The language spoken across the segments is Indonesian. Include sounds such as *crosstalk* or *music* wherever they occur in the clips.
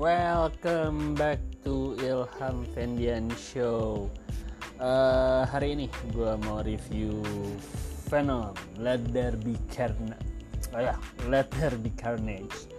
Welcome back to Ilham Fendian Show. Uh, hari ini gue mau review Venom Let There Be Carnage. Oh ya, Let There Be Carnage.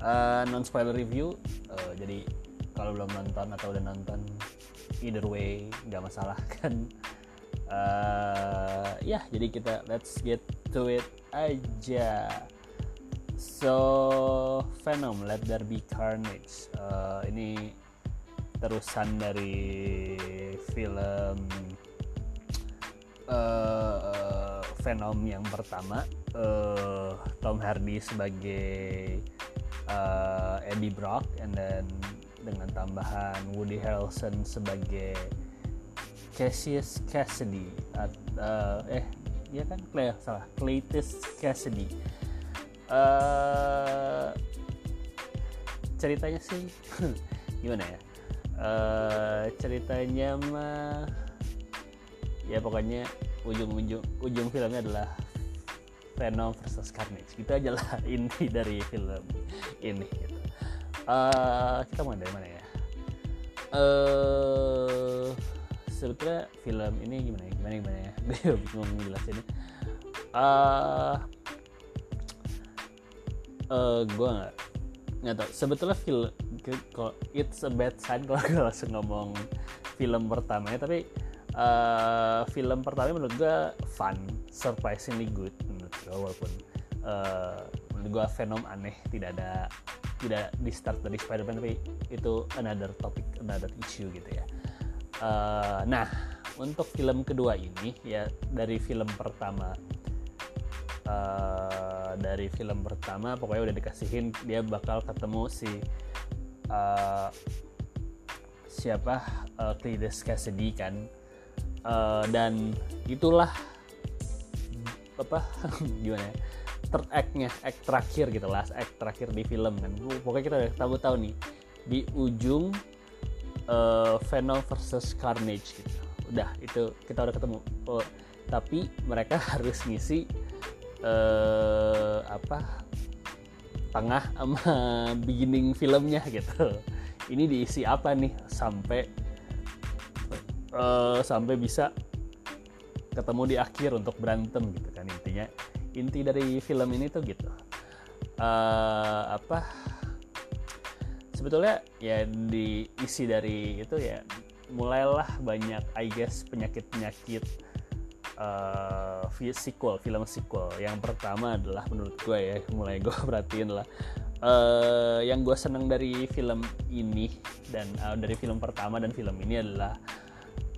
Uh, non spoiler review. Uh, jadi kalau belum nonton atau udah nonton, either way nggak masalah *laughs* kan. Uh, ya, jadi kita let's get to it aja. So Venom Let There Be Carnage. Uh, ini terusan dari film uh, Venom yang pertama. Uh, Tom Hardy sebagai uh, Eddie Brock and then dengan tambahan Woody Harrelson sebagai Cassius Cassidy. Uh, eh ya kan? Claire salah. Cletus Cassidy uh, ceritanya sih *laughs* gimana ya? Uh, ceritanya mah ya pokoknya ujung-ujung ujung filmnya adalah Venom versus Carnage. Gitu aja lah *laughs* inti dari film ini gitu. uh, kita mulai dari mana ya? Uh, sebetulnya film ini gimana ya? Gimana gimana ya? *laughs* Gue bingung jelasinnya uh, uh, gue nggak nggak tau sebetulnya film it's a bad sign *laughs* kalau gue langsung ngomong film pertamanya tapi uh, film pertama menurut gue fun surprisingly good menurut gue walaupun uh, menurut gue Venom aneh tidak ada tidak di start dari Spider-Man tapi itu another topic another issue gitu ya. Uh, nah untuk film kedua ini ya dari film pertama dari film pertama pokoknya udah dikasihin dia bakal ketemu si uh, siapa uh, Cletus Cassidy kan. Uh, dan itulah apa *laughs* gimana ya third act-nya act terakhir gitu last act terakhir di film kan. Pokoknya kita udah tahu tahu nih di ujung uh, Venom versus Carnage gitu. Udah itu kita udah ketemu. Oh, tapi mereka *laughs* harus ngisi uh, apa tengah sama *laughs* beginning filmnya gitu. Ini diisi apa nih? Sampai uh, sampai bisa ketemu di akhir untuk berantem gitu kan intinya. Inti dari film ini tuh gitu. Uh, apa sebetulnya ya diisi dari itu ya mulailah banyak I guess penyakit-penyakit uh, sequel film sequel. Yang pertama adalah menurut gue ya *laughs* mulai gue perhatiin lah. Uh, yang gue seneng dari film ini dan uh, dari film pertama dan film ini adalah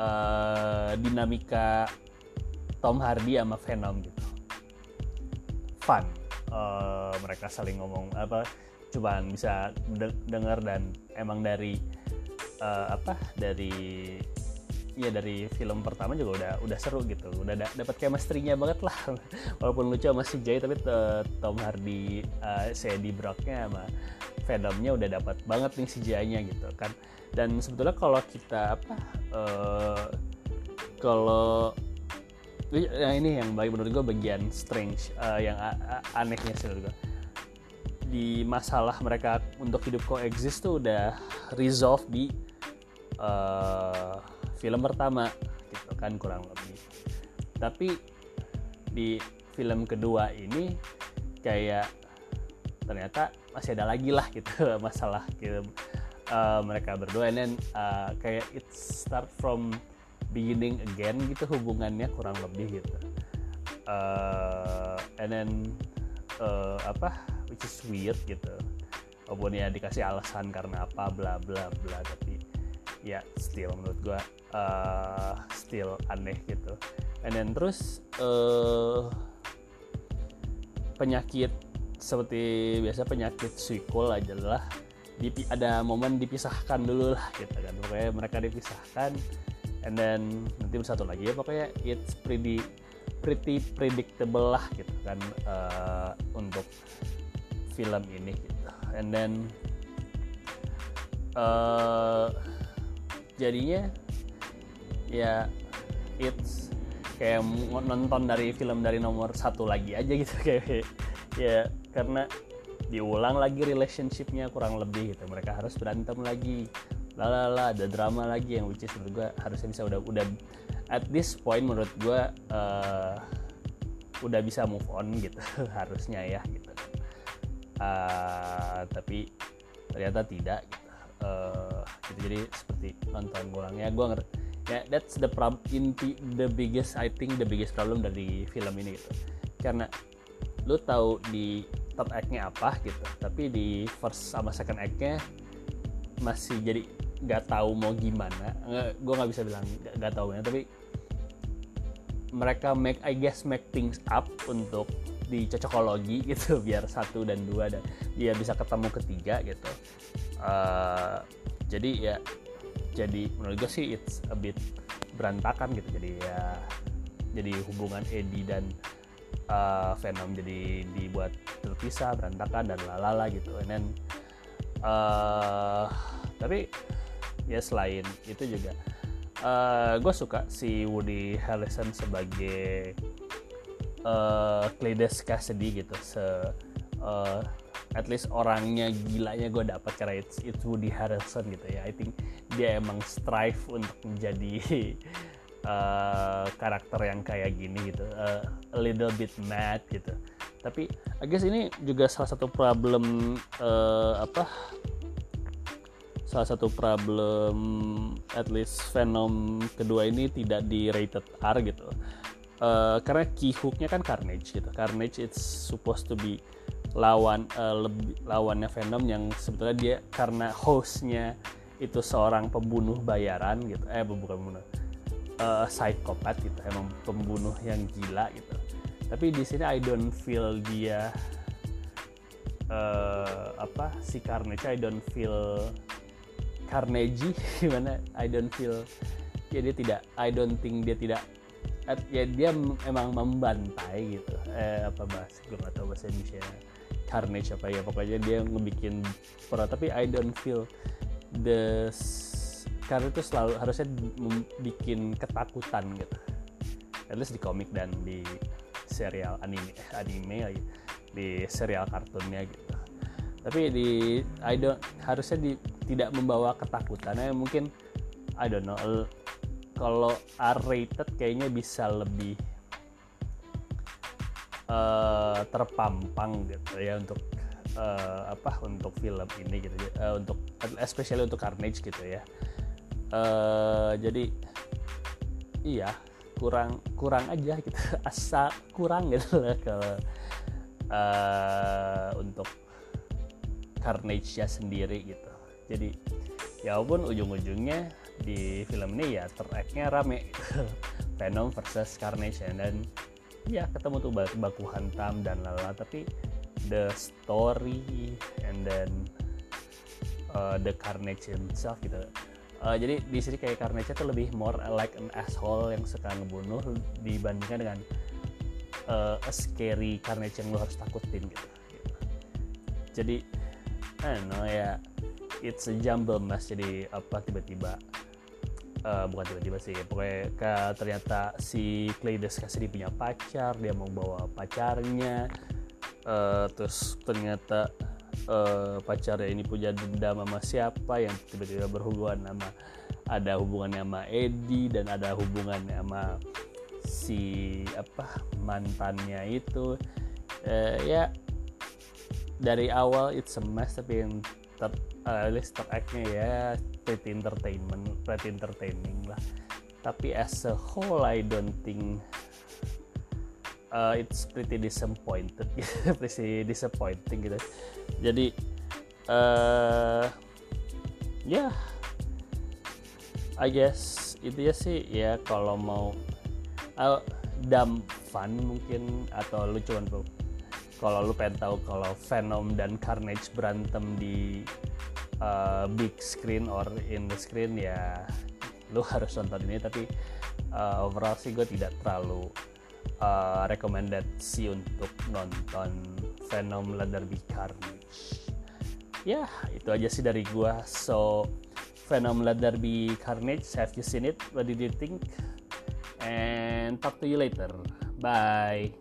uh, dinamika Tom Hardy sama Venom gitu. Fun. Uh, mereka saling ngomong apa cobaan bisa de dengar dan emang dari uh, apa dari ya dari film pertama juga udah udah seru gitu. Udah da dapat chemistry-nya banget lah. *laughs* Walaupun lucu sama Jay tapi Tom Hardy uh, si Eddie Brocknya sama Venomnya udah dapat banget nih Jay-nya gitu kan. Dan sebetulnya kalau kita apa uh, kalau yang ini yang bagi menurut gue bagian strange uh, yang anehnya sih menurut gue di masalah mereka untuk hidup coexist tuh udah resolve di uh, film pertama gitu kan kurang lebih. Tapi di film kedua ini kayak ternyata masih ada lagi lah gitu *laughs* masalah gitu. Uh, mereka berdua and then uh, kayak it start from beginning again gitu hubungannya kurang lebih gitu. Uh, and then uh, apa which is weird gitu. Walaupun ya dikasih alasan karena apa bla bla bla tapi ya still menurut gue uh, still aneh gitu. And then terus uh, penyakit seperti biasa penyakit sequel adalah ada momen dipisahkan dulu lah gitu kan. Pokoknya mereka dipisahkan and then nanti satu lagi. Ya pokoknya it's pretty pretty predictable lah gitu kan uh, untuk film ini gitu. And then uh, jadinya ya it's kayak nonton dari film dari nomor satu lagi aja gitu *laughs* kayak ya karena diulang lagi relationshipnya kurang lebih gitu mereka harus berantem lagi lalala ada drama lagi yang which is menurut gue harusnya bisa udah udah at this point menurut gue uh, udah bisa move on gitu *laughs* harusnya ya gitu uh, tapi ternyata tidak gitu. Uh, gitu. Jadi seperti nonton ulangnya gue ngerti. Ya that's the problem inti the biggest I think the biggest problem dari film ini gitu. Karena lu tahu di third act-nya apa gitu tapi di first sama second act-nya masih jadi nggak tahu mau gimana. Gue nggak bisa bilang nggak tahu ya tapi mereka make I guess make things up untuk di cocokologi *laughs* gitu biar satu dan dua dan dia bisa ketemu ketiga gitu. Uh, jadi ya jadi menurut gue sih it's a bit berantakan gitu. Jadi ya jadi hubungan Eddie dan uh, Venom jadi dibuat terpisah berantakan dan lalala gitu. And then uh, tapi ya selain itu juga uh, gue suka si Woody Harrelson sebagai uh, Cletus Cassidy gitu. Se uh, at least orangnya gilanya gue dapat karena it's, it's Woody Harrelson gitu ya. I think dia emang strive untuk menjadi uh, *laughs* karakter yang kayak gini gitu uh, a little bit mad gitu. Tapi I guess ini juga salah satu problem uh, apa salah satu problem at least Venom kedua ini tidak di rated R gitu. Uh, karena key hooknya kan Carnage gitu. Carnage it's supposed to be lawan uh, lebih lawannya Venom yang sebetulnya dia karena hostnya itu seorang pembunuh bayaran gitu. Eh bukan pembunuh. Uh, psikopat gitu emang pembunuh yang gila gitu. Tapi di sini I don't feel dia uh, apa si Carnage I don't feel Carnegie *laughs* gimana? I don't feel ya dia tidak I don't think dia tidak ya dia emang membantai gitu. Eh apa bahasa gue gak tahu bahasa Indonesia carnage apa ya pokoknya dia ngebikin pro tapi I don't feel the karena itu selalu harusnya bikin ketakutan gitu. At least di komik dan di serial anime anime lagi di serial kartunnya gitu. Tapi di I don't harusnya di, tidak membawa ketakutan. Ya mungkin I don't know kalau R rated kayaknya bisa lebih uh, terpampang gitu ya untuk uh, apa untuk film ini gitu uh, untuk especially untuk Carnage gitu ya. Uh, jadi iya kurang kurang aja gitu. *laughs* Asa kurang gitu lah kalau uh, untuk Carnage-nya sendiri gitu. Jadi ya walaupun ujung-ujungnya di film ini ya tereknya rame. *laughs* Venom versus Carnage dan ya ketemu tuh baku hantam dan lala tapi the story and then uh, the Carnage himself gitu uh, jadi di sini kayak Carnage itu lebih more like an asshole yang suka ngebunuh dibandingkan dengan uh, a scary Carnage yang lo harus takutin gitu, gitu. jadi I don't know ya it's a jumble mas jadi apa tiba-tiba uh, bukan tiba-tiba sih pokoknya ternyata si Claydes Cassidy punya pacar dia mau bawa pacarnya. Uh, terus ternyata uh, pacarnya ini punya dendam sama siapa yang tiba-tiba berhubungan sama ada hubungannya sama Eddie dan ada hubungannya sama si apa mantannya itu. Uh, ya dari awal it's a mess tapi yang ter, uh, least act-nya ya pretty entertainment pretty entertaining lah. Tapi as a whole I don't think uh, it's pretty disappointed. *laughs* Pretty disappointing gitu. Jadi uh, ya yeah, I guess itu ya sih. Ya kalau mau uh, dumb fun mungkin atau lu cuman kalau lu pengen tahu kalau Venom dan Carnage berantem di uh, big screen or in the screen ya lu *laughs* harus nonton ini. Tapi uh, overall sih gue tidak terlalu uh, recommended sih untuk nonton Venom Leatherby Carnage ya itu aja sih dari gue so Venom Leatherby Carnage have you seen it? What did you think? And talk to you later. Bye